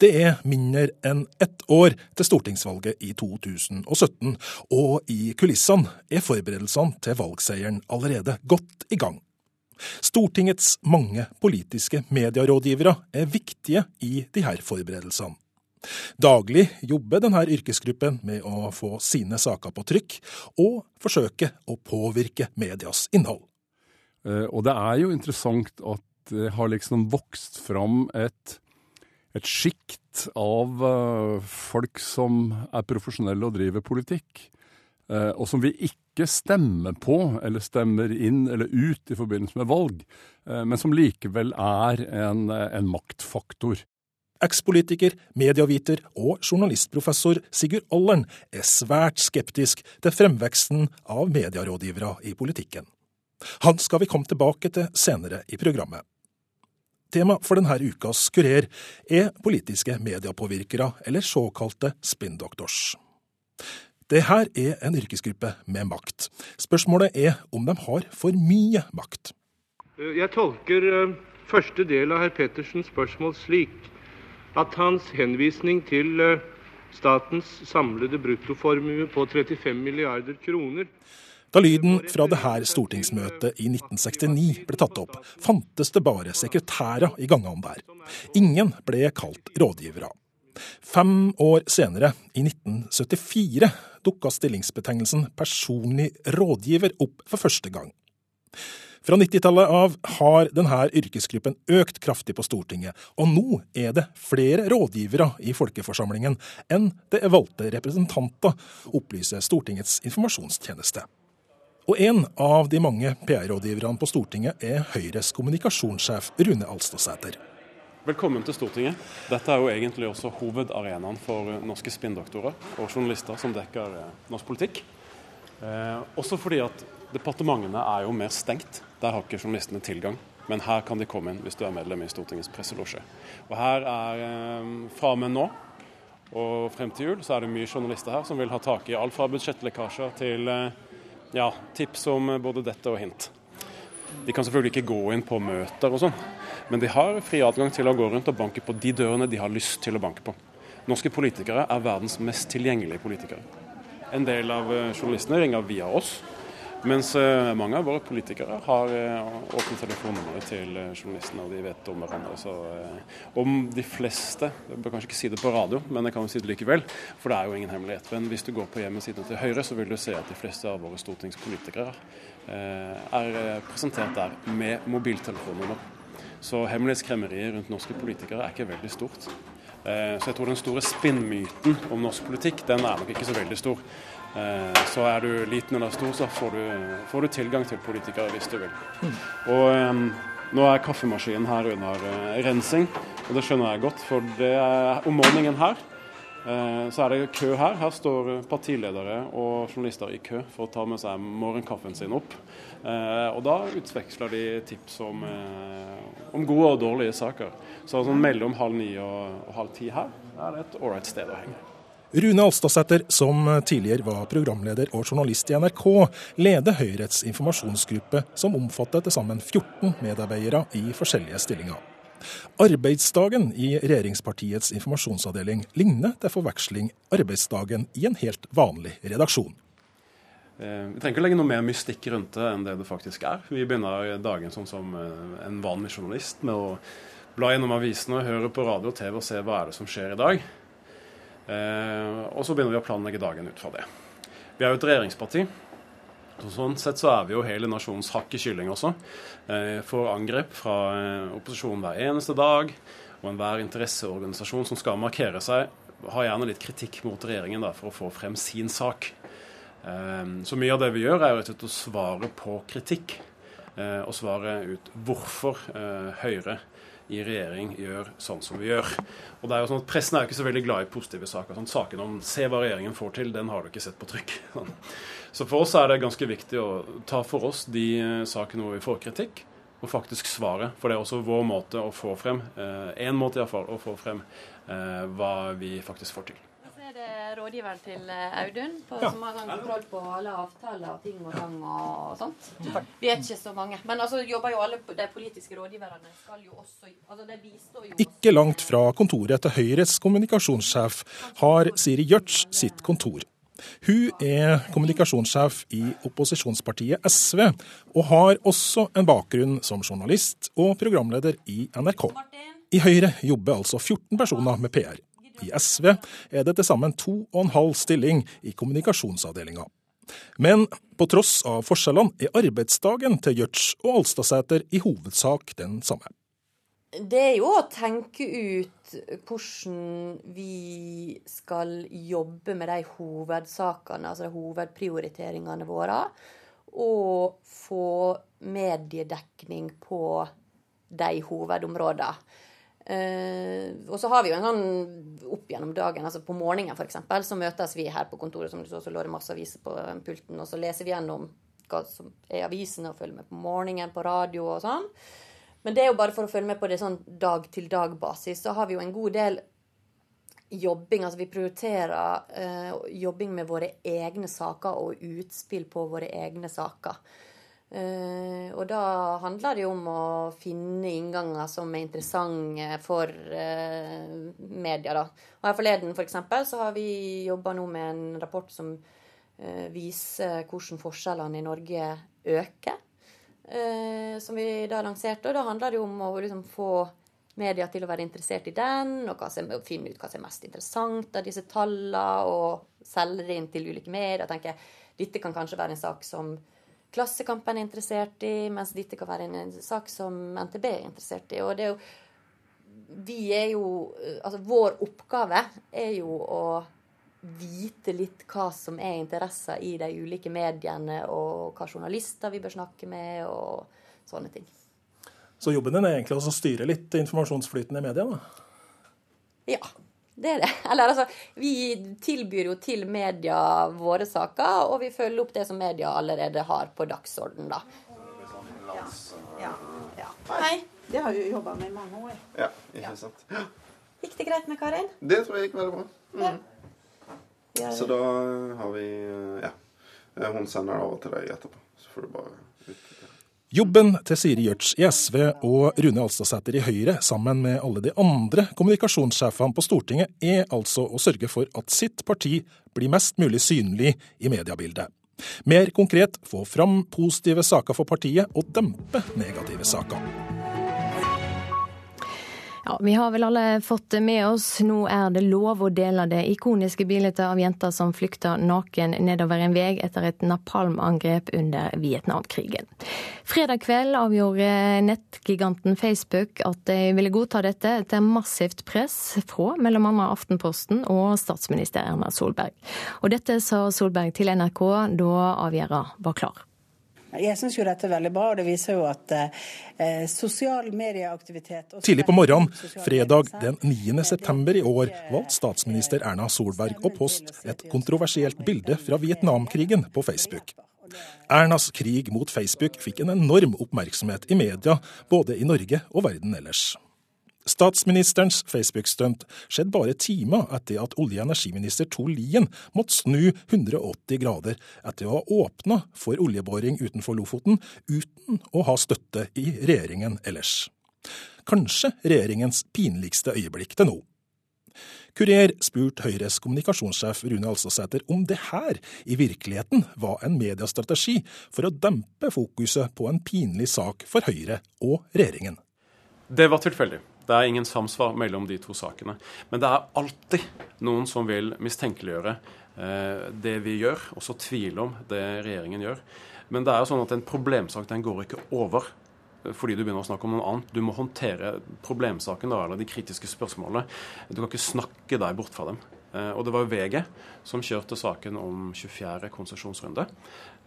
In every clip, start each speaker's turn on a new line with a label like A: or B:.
A: Det er mindre enn ett år til stortingsvalget i 2017, og i kulissene er forberedelsene til valgseieren allerede godt i gang. Stortingets mange politiske medierådgivere er viktige i disse forberedelsene. Daglig jobber denne yrkesgruppen med å få sine saker på trykk, og forsøke å påvirke medias innhold.
B: Eh, og det er jo interessant at det har liksom vokst fram et, et sjikt av uh, folk som er profesjonelle og driver politikk, uh, og som vi ikke stemmer på eller stemmer inn eller ut i forbindelse med valg, uh, men som likevel er en, en maktfaktor.
A: Ekspolitiker, medieviter og journalistprofessor Sigurd Ollern er svært skeptisk til fremveksten av medierådgivere i politikken. Han skal vi komme tilbake til senere i programmet. Tema for denne ukas Kurer er politiske mediepåvirkere, eller såkalte spinndoctors. Det her er en yrkesgruppe med makt. Spørsmålet er om de har for mye makt.
C: Jeg tolker eh, første del av herr Pettersens spørsmål slik at hans henvisning til eh, statens samlede bruttoformue på 35 milliarder kroner
A: da lyden fra det her stortingsmøtet i 1969 ble tatt opp, fantes det bare sekretærer i gangene der. Ingen ble kalt rådgivere. Fem år senere, i 1974, dukka stillingsbetegnelsen personlig rådgiver opp for første gang. Fra 90-tallet av har denne yrkesgruppen økt kraftig på Stortinget, og nå er det flere rådgivere i folkeforsamlingen enn det er valgte representanter, opplyser Stortingets informasjonstjeneste. Og en av de mange PR-rådgiverne på Stortinget er Høyres kommunikasjonssjef Rune Alstadsæter.
D: Velkommen til Stortinget. Dette er jo egentlig også hovedarenaen for norske spinndoktorer og journalister som dekker eh, norsk politikk. Eh, også fordi at departementene er jo mer stengt. Der har ikke journalistene tilgang. Men her kan de komme inn hvis du er medlem i Stortingets presselosje. Og her er eh, fra og med nå og frem til jul så er det mye journalister her som vil ha tak i alt fra budsjettlekkasjer til eh, ja, tips om både dette og hint. De kan selvfølgelig ikke gå inn på møter og sånn, men de har fri adgang til å gå rundt og banke på de dørene de har lyst til å banke på. Norske politikere er verdens mest tilgjengelige politikere. En del av eh, journalistene ringer via oss, mens eh, mange av våre politikere har eh, åpne telefonnummeret til eh, journalistene, og de vet om hverandre. Så om de fleste Jeg bør kanskje ikke si det på radio, men jeg kan jo si det likevel, for det er jo ingen hemmelighet. Men hvis du går på hjemmesiden til Høyre, så vil du se at de fleste av våre stortingspolitikere er presentert der med mobiltelefonnummer. Så hemmelighetskremmeriet rundt norske politikere er ikke veldig stort. Så jeg tror den store spinnmyten om norsk politikk, den er nok ikke så veldig stor. Eh, så er du liten eller stor, så får du, får du tilgang til politikere hvis du vil. Mm. Og um, nå er kaffemaskinen her under uh, rensing, og det skjønner jeg godt. For det er, om morgenen her uh, så er det kø her. Her står partiledere og journalister i kø for å ta med seg morgenkaffen sin opp. Og da utveksler de tips om, om, gode og dårlige saker. Så sånn mellom halv ni og halv ti her er det et ålreit sted å henge.
A: Rune Alstadsæter, som tidligere var programleder og journalist i NRK, leder Høyrets informasjonsgruppe, som omfatter til sammen 14 medarbeidere i forskjellige stillinger. Arbeidsdagen i regjeringspartiets informasjonsavdeling ligner til forveksling arbeidsdagen i en helt vanlig redaksjon.
D: Eh, vi trenger ikke legge noe mer mystikk rundt det enn det det faktisk er. Vi begynner dagen sånn som eh, en vanlig journalist med å bla gjennom avisene, høre på radio og TV og se hva er det som skjer i dag. Eh, og så begynner vi å planlegge dagen ut fra det. Vi er jo et regjeringsparti. Så sånn sett så er vi jo hele nasjonens hakk i kylling også. Eh, får angrep fra eh, opposisjonen hver eneste dag. Og enhver interesseorganisasjon som skal markere seg, har gjerne litt kritikk mot regjeringen da, for å få frem sin sak. Så mye av det vi gjør, er jo rett og slett å svare på kritikk. Og svare ut hvorfor Høyre i regjering gjør sånn som vi gjør. Og det er jo sånn at Pressen er jo ikke så veldig glad i positive saker. Sånn, saken om 'se hva regjeringen får til', den har du ikke sett på trykk. Så for oss er det ganske viktig å ta for oss de eh, sakene hvor vi får kritikk, og faktisk svare. For det er også vår måte å få frem, én eh, måte iallfall, å få frem eh, hva vi faktisk får til.
E: Rådgiveren til eh, Audun, på, ja. som har kontroll på alle avtaler og ting og gang og sånt. Vi er ikke så mange. Men altså jobber jo alle de politiske rådgiverne skal jo også altså de bistår jo
A: Ikke langt fra kontoret til Høyres kommunikasjonssjef har Siri Gjørts sitt kontor. Hun er kommunikasjonssjef i opposisjonspartiet SV, og har også en bakgrunn som journalist og programleder i NRK. I Høyre jobber altså 14 personer med PR. I SV er det til sammen to og en halv stilling i kommunikasjonsavdelinga. Men på tross av forskjellene er arbeidsdagen til Gjørts og Alstadsæter i hovedsak den samme.
E: Det er jo å tenke ut hvordan vi skal jobbe med de hovedsakene, altså de hovedprioriteringene våre, og få mediedekning på de hovedområdene. Uh, og så har vi jo en sånn opp gjennom dagen, altså på morgenen f.eks., så møtes vi her på kontoret, som du så, så lå det masse aviser på pulten, og så leser vi gjennom hva som er avisene, og følger med på morgenen på radio og sånn. Men det er jo bare for å følge med på det sånn dag-til-dag-basis. Så har vi jo en god del jobbing. Altså vi prioriterer uh, jobbing med våre egne saker og utspill på våre egne saker. Uh, og da handler det jo om å finne innganger som er interessante for uh, media. da. Og her forleden for eksempel, så har vi jobba nå med en rapport som uh, viser hvordan forskjellene i Norge øker. som vi da lanserte. Og da handler det jo om å liksom, få media til å være interessert i den, og finne ut hva som er mest interessant av disse tallene, og selge det inn til ulike medier. Jeg tenker, dette kan kanskje være en sak som Klassekampen er interessert i, mens dette kan være en sak som NTB er interessert i. Og det er jo Vi er jo Altså vår oppgave er jo å vite litt hva som er interesser i de ulike mediene, og hva journalister vi bør snakke med, og sånne ting.
A: Så jobben din er egentlig å styre litt informasjonsflyten i media? da?
E: Ja. Det er det. Eller altså, vi tilbyr jo til media våre saker, og vi følger opp det som media allerede har på dagsorden, da. Ja.
F: Ja. Ja. Hei. Det har vi jobba med i mange år.
G: Ja, ikke sant.
E: Gikk det greit med Karin?
G: Det tror jeg gikk veldig bra. Mm. Så da har vi Ja. Hun sender det over til deg etterpå. Så får du bare
A: Jobben til Siri Gjørts i SV og Rune Alstadsæter i Høyre, sammen med alle de andre kommunikasjonssjefene på Stortinget, er altså å sørge for at sitt parti blir mest mulig synlig i mediebildet. Mer konkret få fram positive saker for partiet og dempe negative saker.
H: Ja, Vi har vel alle fått det med oss. Nå er det lov å dele det ikoniske bildet av jenta som flykta naken nedover en vei etter et napalmangrep under Vietnamkrigen. Fredag kveld avgjorde nettgiganten Facebook at de ville godta dette etter massivt press fra bl.a. Aftenposten og statsminister Erna Solberg. Og dette sa Solberg til NRK da avgjørelsen var klar.
F: Jeg syns jo dette er veldig bra, og det viser jo at eh, sosial medieaktivitet
A: Tidlig på morgenen, fredag den 9. september i år, valgte statsminister Erna Solberg å poste et kontroversielt bilde fra Vietnamkrigen på Facebook. Ernas krig mot Facebook fikk en enorm oppmerksomhet i media, både i Norge og verden ellers. Statsministerens Facebook-stunt skjedde bare timer etter at olje- og energiminister Tor Lien måtte snu 180 grader etter å ha åpna for oljeboring utenfor Lofoten uten å ha støtte i regjeringen ellers. Kanskje regjeringens pinligste øyeblikk til nå. Kurer spurte Høyres kommunikasjonssjef Rune Alstadsæter om det her i virkeligheten var en mediestrategi for å dempe fokuset på en pinlig sak for Høyre og regjeringen.
D: Det var tilfeldig. Det er ingen samsvar mellom de to sakene. Men det er alltid noen som vil mistenkeliggjøre eh, det vi gjør, og så tvile om det regjeringen gjør. Men det er jo sånn at en problemsak den går ikke over eh, fordi du begynner å snakke om noe annet. Du må håndtere problemsaken da, eller de kritiske spørsmålene. Du kan ikke snakke deg bort fra dem. Eh, og det var VG som kjørte saken om 24. konsesjonsrunde.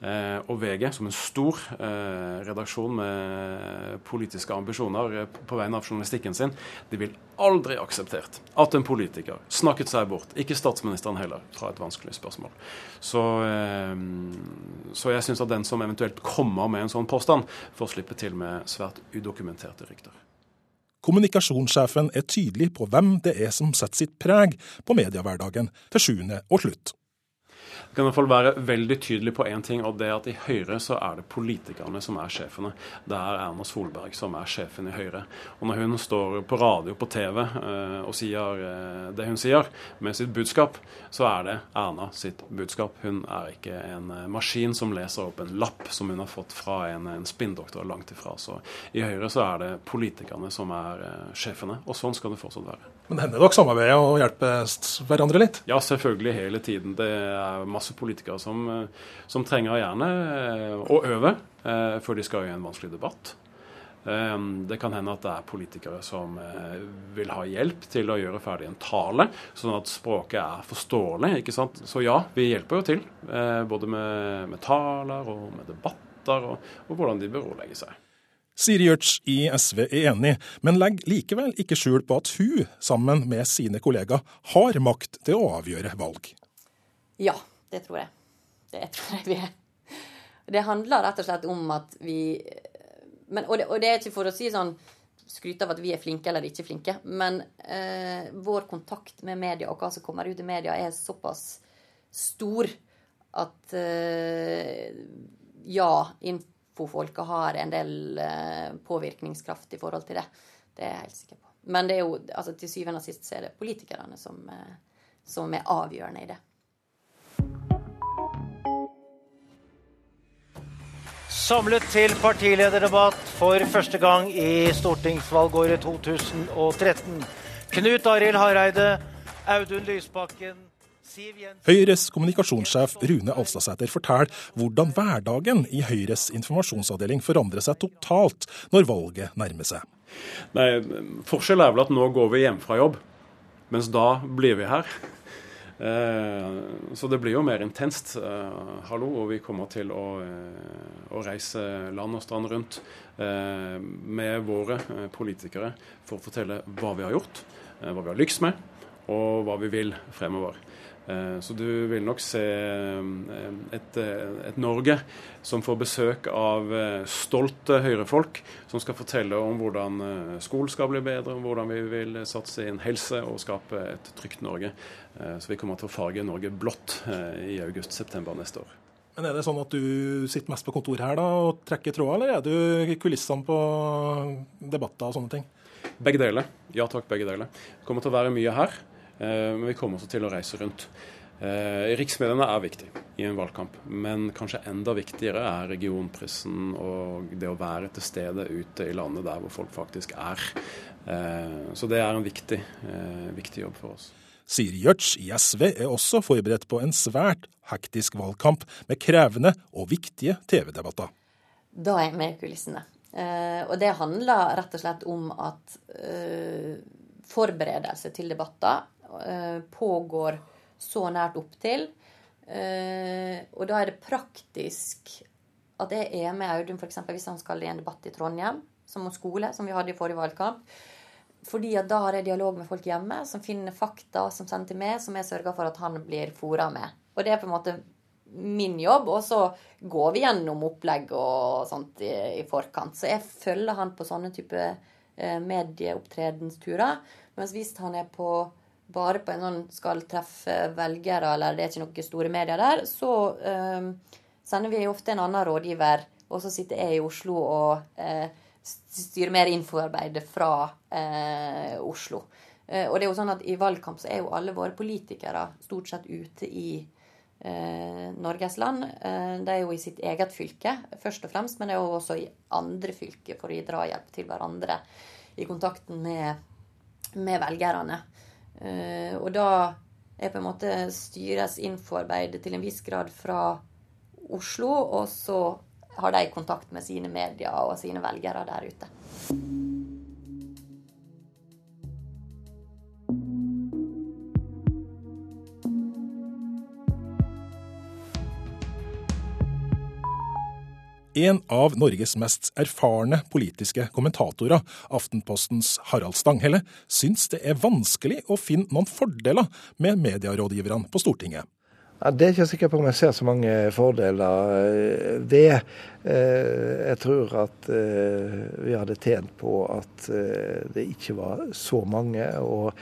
D: Eh, og VG, som en stor eh, redaksjon med politiske ambisjoner på vegne av journalistikken sin, de vil aldri akseptert at en politiker snakket seg bort, ikke statsministeren heller, fra et vanskelig spørsmål. Så, så jeg syns at den som eventuelt kommer med en sånn påstand, får slippe til med svært udokumenterte rykter.
A: Kommunikasjonssjefen er tydelig på hvem det er som setter sitt preg på mediehverdagen til sjuende og slutt.
D: Jeg kan i hvert fall være veldig tydelig på én ting, og det at i Høyre så er det politikerne som er sjefene. Det er Erna Solberg som er sjefen i Høyre. Og når hun står på radio på TV eh, og sier eh, det hun sier med sitt budskap, så er det Erna sitt budskap. Hun er ikke en eh, maskin som leser opp en lapp som hun har fått fra en, en spinndoktor langt ifra. Så i Høyre så er det politikerne som er eh, sjefene, og sånn skal det fortsatt være.
A: Men hender dere samarbeider og hjelper hverandre litt?
D: Ja, selvfølgelig hele tiden. Det er masse politikere som, eh, som trenger gjerne eh, å øve eh, før de skal i en vanskelig debatt. Det kan hende at det er politikere som vil ha hjelp til å gjøre ferdig en tale, sånn at språket er forståelig. ikke sant? Så ja, vi hjelper jo til. Både med, med taler og med debatter, og, og hvordan de berolegger seg.
A: Siri Gjørts i SV er enig, men legger likevel ikke skjul på at hun, sammen med sine kollegaer, har makt til å avgjøre valg.
E: Ja, det tror jeg. Det tror jeg vi er. Det handler rett og slett om at vi men, og, det, og, det, er ikke for å si sånn skryte av at vi er flinke eller ikke flinke, men eh, vår kontakt med media og hva som kommer ut i media, er såpass stor at eh, ja, infofolka har en del eh, påvirkningskraft i forhold til det. Det er jeg helt sikker på. Men det er jo, altså, til syvende og sist så er det politikerne som, eh, som er avgjørende i det.
I: Samlet til partilederdebatt for første gang i stortingsvalgåret 2013. Knut Arild Hareide, Audun Lysbakken
A: Høyres kommunikasjonssjef Rune Alstadsæter forteller hvordan hverdagen i Høyres informasjonsavdeling forandrer seg totalt når valget nærmer seg.
D: Nei, Forskjellen er vel at nå går vi hjem fra jobb, mens da blir vi her. Eh, så det blir jo mer intenst. Eh, hallo, og vi kommer til å, eh, å reise land og strand rundt med våre politikere for å fortelle hva vi har gjort, hva vi har lykkes med, og hva vi vil fremover. Eh, så du vil nok se eh, et, eh, et, Norge som får besøk av stolte Høyre-folk, som skal fortelle om hvordan skolen skal bli bedre, om hvordan vi vil satse inn helse og skape et trygt Norge. Så vi kommer til å farge Norge blått i august-september neste år.
A: Men Er det sånn at du sitter mest på kontor her da, og trekker tråder, eller er du i kulissene på debatter og sånne ting?
D: Begge deler. Ja takk, begge deler. Det kommer til å være mye her. Eh, men vi kommer også til å reise rundt. Eh, riksmediene er viktig i en valgkamp, men kanskje enda viktigere er regionpressen og det å være til stede ute i landet der hvor folk faktisk er. Eh, så det er en viktig, viktig jobb for oss.
A: Siri Gjørts i SV er også forberedt på en svært hektisk valgkamp med krevende og viktige TV-debatter.
E: Da er jeg med i kulissene. og det handler rett og slett om at forberedelse til debatter pågår så nært opptil. Eh, og da er det praktisk at jeg er med Audun f.eks. hvis han skal i en debatt i Trondheim, som om skole, som vi hadde i forrige valgkamp. Fordi at da har jeg dialog med folk hjemme som finner fakta som sender til meg, som jeg sørger for at han blir fora med. Og det er på en måte min jobb. Og så går vi gjennom opplegg og sånt i, i forkant. Så jeg følger han på sånne type eh, medieopptredensturer. Mens hvis han er på bare på en sånn skal treffe velgere, eller det er ikke noen store medier der, så eh, sender vi ofte en annen rådgiver, og så sitter jeg i Oslo og eh, styrer mer infoarbeidet fra eh, Oslo. Eh, og det er jo sånn at i valgkamp så er jo alle våre politikere stort sett ute i eh, Norges land. Eh, de er jo i sitt eget fylke først og fremst, men det er jo også i andre fylker for å gi drahjelp til hverandre i kontakten med, med velgerne. Eh, og da er på en måte styres infoarbeid til en viss grad fra Oslo, og så har de kontakt med sine medier og sine velgere der ute.
A: En av Norges mest erfarne politiske kommentatorer, Aftenpostens Harald Stanghelle, syns det er vanskelig å finne noen fordeler med medierådgiverne på Stortinget.
J: Ja, det er ikke jeg sikker på om jeg ser så mange fordeler eh, ved. Eh, jeg tror at eh, vi hadde tjent på at det ikke var så mange, og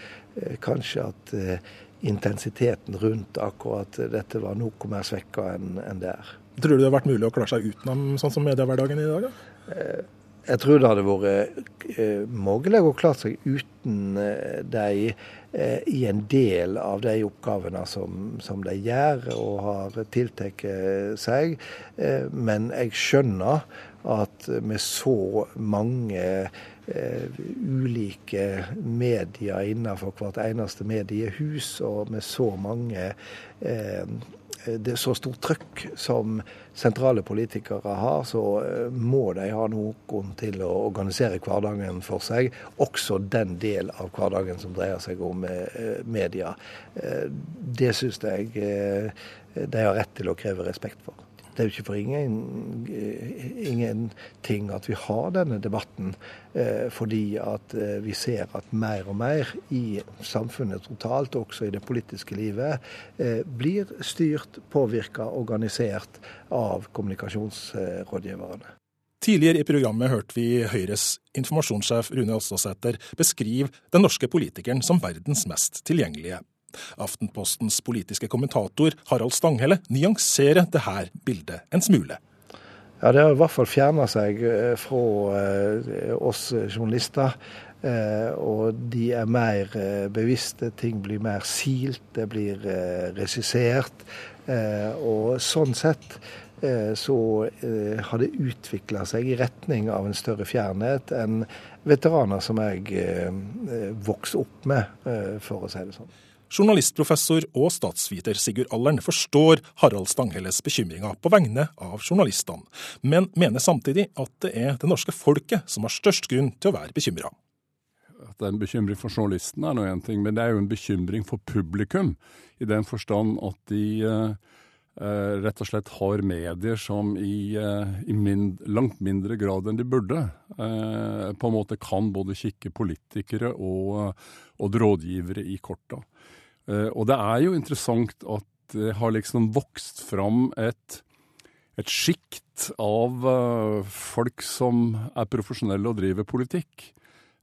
J: kanskje at intensiteten rundt akkurat dette var noe mer svekka enn det er.
A: Tror du det har vært mulig å klare seg utenom sånn som mediehverdagen i dag?
J: Da? Jeg tror det hadde vært mulig å klare seg uten de Eh, i en del av de oppgavene som, som de gjør og har tiltatt seg. Eh, men jeg skjønner at med så mange eh, ulike medier innenfor hvert eneste mediehus, og med så mange det er så stort trøkk som sentrale politikere har, så eh, må de ha noen til å organisere hverdagen for seg. Også den del av hverdagen som dreier seg om eh, media. Eh, det syns jeg de har rett til å kreve respekt for. Det er jo ikke for ingen, ingenting at vi har denne debatten, eh, fordi at eh, vi ser at mer og mer i samfunnet totalt, også i det politiske livet, eh, blir styrt, påvirka, organisert av kommunikasjonsrådgiverne.
A: Tidligere i programmet hørte vi Høyres informasjonssjef Rune Åståsæter beskrive den norske politikeren som verdens mest tilgjengelige. Aftenpostens politiske kommentator Harald Stanghelle nyanserer dette bildet en smule.
J: Ja, Det har i hvert fall fjerna seg eh, fra eh, oss journalister. Eh, og de er mer bevisste, ting blir mer silt, det blir regissert. Og sånn sett så har det utvikla seg i retning av en større fjernhet enn veteraner som jeg vokste opp med, for å si det sånn.
A: Journalistprofessor og statsviter Sigurd Allern forstår Harald Stanghelles bekymringer på vegne av journalistene, men mener samtidig at det er det norske folket som har størst grunn til å være bekymra.
B: At det er en bekymring for journalistene er nå én ting, men det er jo en bekymring for publikum. I den forstand at de eh, eh rett og slett har medier som i, eh, i mind, langt mindre grad enn de burde, eh, på en måte kan både kikke politikere og, og rådgivere i korta. Eh, og det er jo interessant at det har liksom vokst fram et, et sjikt av uh, folk som er profesjonelle og driver politikk,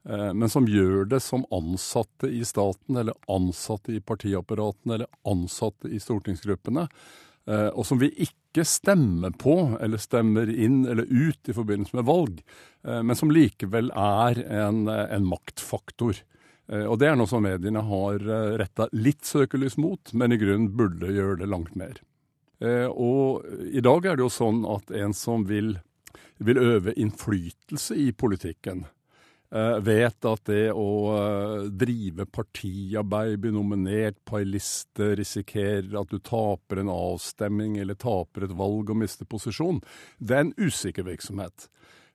B: men som gjør det som ansatte i staten, eller ansatte i partiapparatene, eller ansatte i stortingsgruppene, og som vi ikke stemmer på, eller stemmer inn eller ut i forbindelse med valg, men som likevel er en, en maktfaktor. Eh, og det er noe som mediene har eh, retta litt søkelys mot, men i grunnen burde gjøre det langt mer. Eh, og i dag er det jo sånn at en som vil, vil øve innflytelse i politikken, vet at det å drive partiarbeid, bli nominert på ei liste, risikerer at du taper en avstemning eller taper et valg og mister posisjon, det er en usikker virksomhet.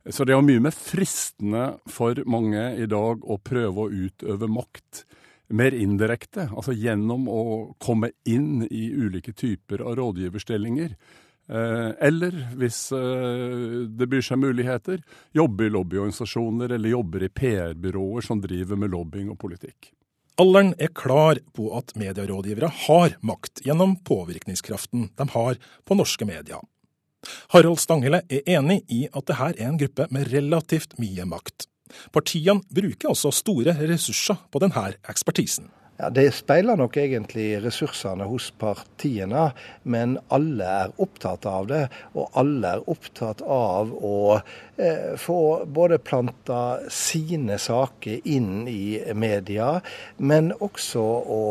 B: Så det er mye mer fristende for mange i dag å prøve å utøve makt mer indirekte, altså gjennom å komme inn i ulike typer av rådgiverstillinger. Eh, eller hvis eh, det byr seg muligheter, jobbe i lobbyorganisasjoner eller jobber i PR-byråer som driver med lobbying og politikk.
A: Alderen er klar på at medierådgivere har makt gjennom påvirkningskraften de har på norske medier. Harald Stanghelle er enig i at det her er en gruppe med relativt mye makt. Partiene bruker også store ressurser på denne ekspertisen.
J: Ja, Det speiler nok egentlig ressursene hos partiene, men alle er opptatt av det. Og alle er opptatt av å eh, få både planta sine saker inn i media, men også å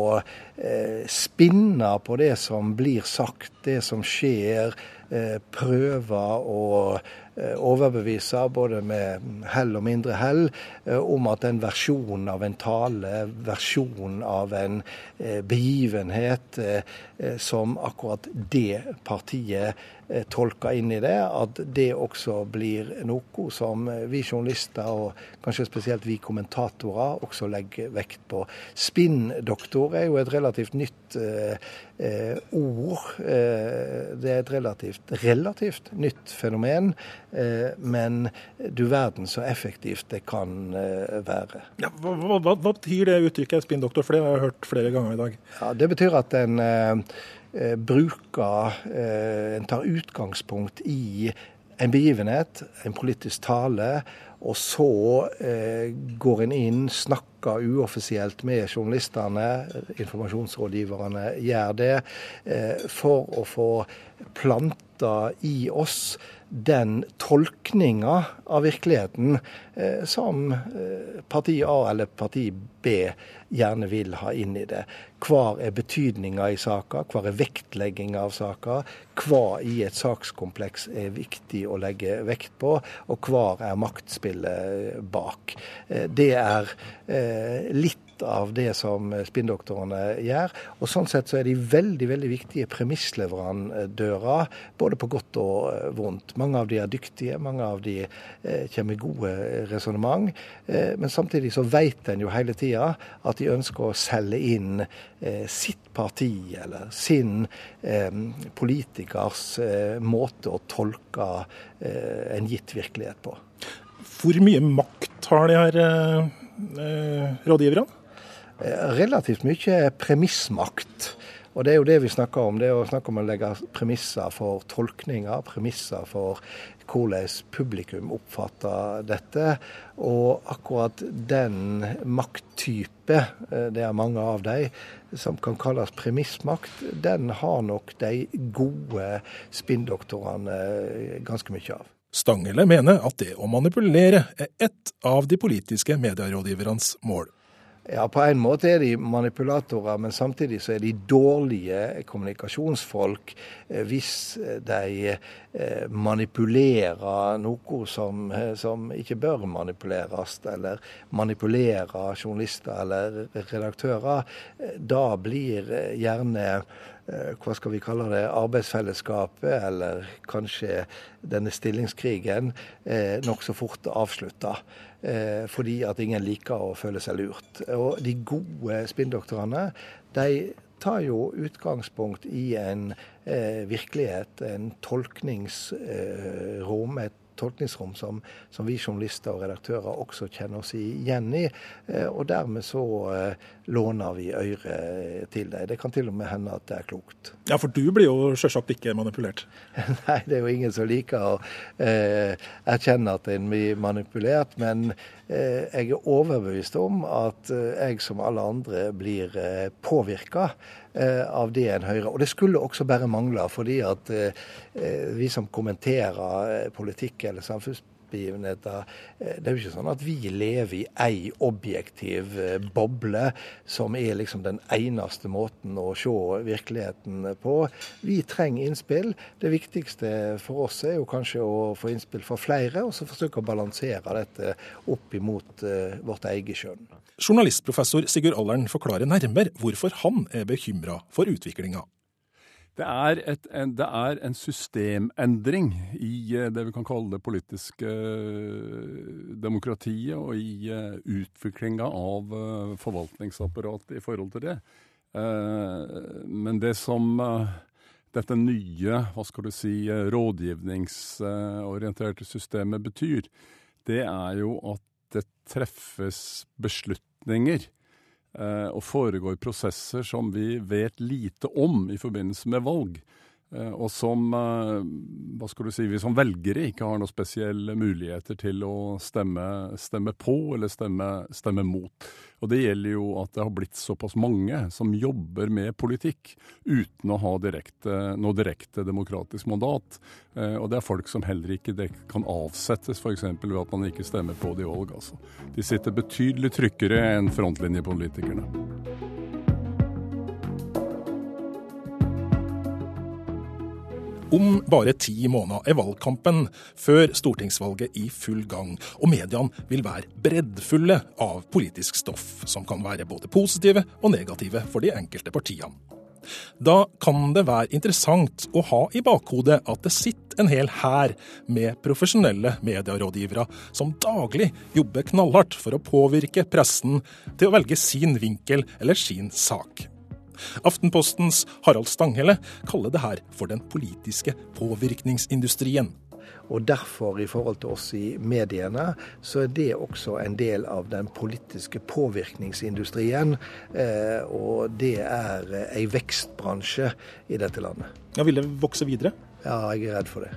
J: eh, spinne på det som blir sagt, det som skjer Eh, prøver å eh, overbevise, både med hell og mindre hell, om at en versjon av en tale, versjon av en begivenhet som akkurat det partiet tolka inn i det, at det også blir noe som vi journalister, og kanskje spesielt vi kommentatorer, også legger vekt på. Spinndoktor er jo et relativt nytt eh, eh, ord. Eh, det er et relativt, relativt nytt fenomen, eh, men du verden så effektivt det kan eh, være.
A: Ja, hva, hva, hva, betyr det uttrykket spinndoktor, for det har jeg hørt flere ganger i dag?
J: Ja, Det betyr at en eh, bruker En tar utgangspunkt i en begivenhet, en politisk tale, og så eh, går en inn, snakker uoffisielt med journalistene, informasjonsrådgiverne gjør det, eh, for å få planta i oss den tolkninga av virkeligheten eh, som eh, parti A eller parti B gjerne vil ha inn i det. Hva er betydninga i saka, hva er vektlegginga av saka, hva i et sakskompleks er viktig å legge vekt på, og hva er maktspillet bak. Eh, det er eh, litt av det som spinndoktorene gjør. Og Sånn sett så er de veldig veldig viktige premissleverandører, både på godt og eh, vondt. Mange av de er dyktige, mange av de eh, kommer med gode resonnement. Eh, men samtidig så vet en jo hele tida at de ønsker å selge inn eh, sitt parti eller sin eh, politikers eh, måte å tolke en gitt virkelighet på.
A: Hvor mye makt har de her rådgiverne?
J: Eh, relativt mye premissmakt. Og det er jo det vi snakker om. Det er å snakke om å legge premisser for tolkninger, premisser for hvordan publikum oppfatter dette. Og akkurat den makttype, eh, det er mange av de, som kan kalles premissmakt, den har nok de gode spinndoktorene ganske mye av.
A: Stangele mener at det å manipulere er ett av de politiske medierådgivernes mål.
J: Ja, På en måte er de manipulatorer, men samtidig så er de dårlige kommunikasjonsfolk eh, hvis de eh, manipulerer noe som, eh, som ikke bør manipuleres, eller manipulerer journalister eller redaktører. Da blir gjerne hva skal vi kalle det, arbeidsfellesskapet, eller kanskje denne stillingskrigen, nokså fort avslutta. Eh, fordi at ingen liker å føle seg lurt. Og de gode spinndoktorene de tar jo utgangspunkt i en eh, virkelighet, en tolkningsrom, et tolkningsrom som, som, vi journalister og redaktører også kjenner oss igjen i. Eh, og dermed så eh, låner vi øret til deg. Det kan til og med hende at det er klokt.
A: Ja, for du blir jo selvsagt ikke manipulert?
J: Nei, det er jo ingen som liker å eh, erkjenne at en blir manipulert. Men jeg er overbevist om at eh, jeg som alle andre blir eh, påvirka Eh, av det en hører. Og det skulle også bare mangle, fordi at eh, vi som kommenterer politikk eller samfunnspolitikk, begivenheter. Eh, det er jo ikke sånn at vi lever i ei objektiv eh, boble som er liksom den eneste måten å se virkeligheten på. Vi trenger innspill. Det viktigste for oss er jo kanskje å få innspill fra flere, og så forsøke å balansere dette opp imot eh, vårt eget skjønn.
A: Journalistprofessor Sigurd Allern forklarer nærmere hvorfor han er bekymra for utviklinga.
B: Det er, et, en, det er, en, systemendring i eh, det vi kan kalle det politiske eh, demokratiet, og i uh, utviklinga av forvaltningsapparatet i forhold til det. Men det som dette nye hva skal du si, rådgivningsorienterte systemet betyr, det er jo at det treffes beslutninger Eh, og foregår prosesser som vi vet lite om i forbindelse med valg. Eh, og som eh, hva skal du si, vi som velgere ikke har noen spesielle muligheter til å stemme, stemme på eller stemme, stemme, mot. Og det gjelder jo at det har blitt såpass mange som jobber med politikk uten å ha direkte, noe direkte demokratisk mandat. Og det er folk som heller ikke kan avsettes f.eks. ved at man ikke stemmer på de valg. Altså. De sitter betydelig tryggere enn frontlinjepolitikerne.
A: Om bare ti måneder er valgkampen før stortingsvalget i full gang, og mediene vil være breddfulle av politisk stoff som kan være både positive og negative for de enkelte partiene. Da kan det være interessant å ha i bakhodet at det sitter en hel hær med profesjonelle medierådgivere som daglig jobber knallhardt for å påvirke pressen til å velge sin vinkel eller sin sak. Aftenpostens Harald Stanghelle kaller det her for den politiske påvirkningsindustrien.
J: Og derfor, i forhold til oss i mediene, så er det også en del av den politiske påvirkningsindustrien. Eh, og det er ei vekstbransje i dette landet.
A: Ja, Vil det vokse videre?
J: Ja, jeg er redd for det.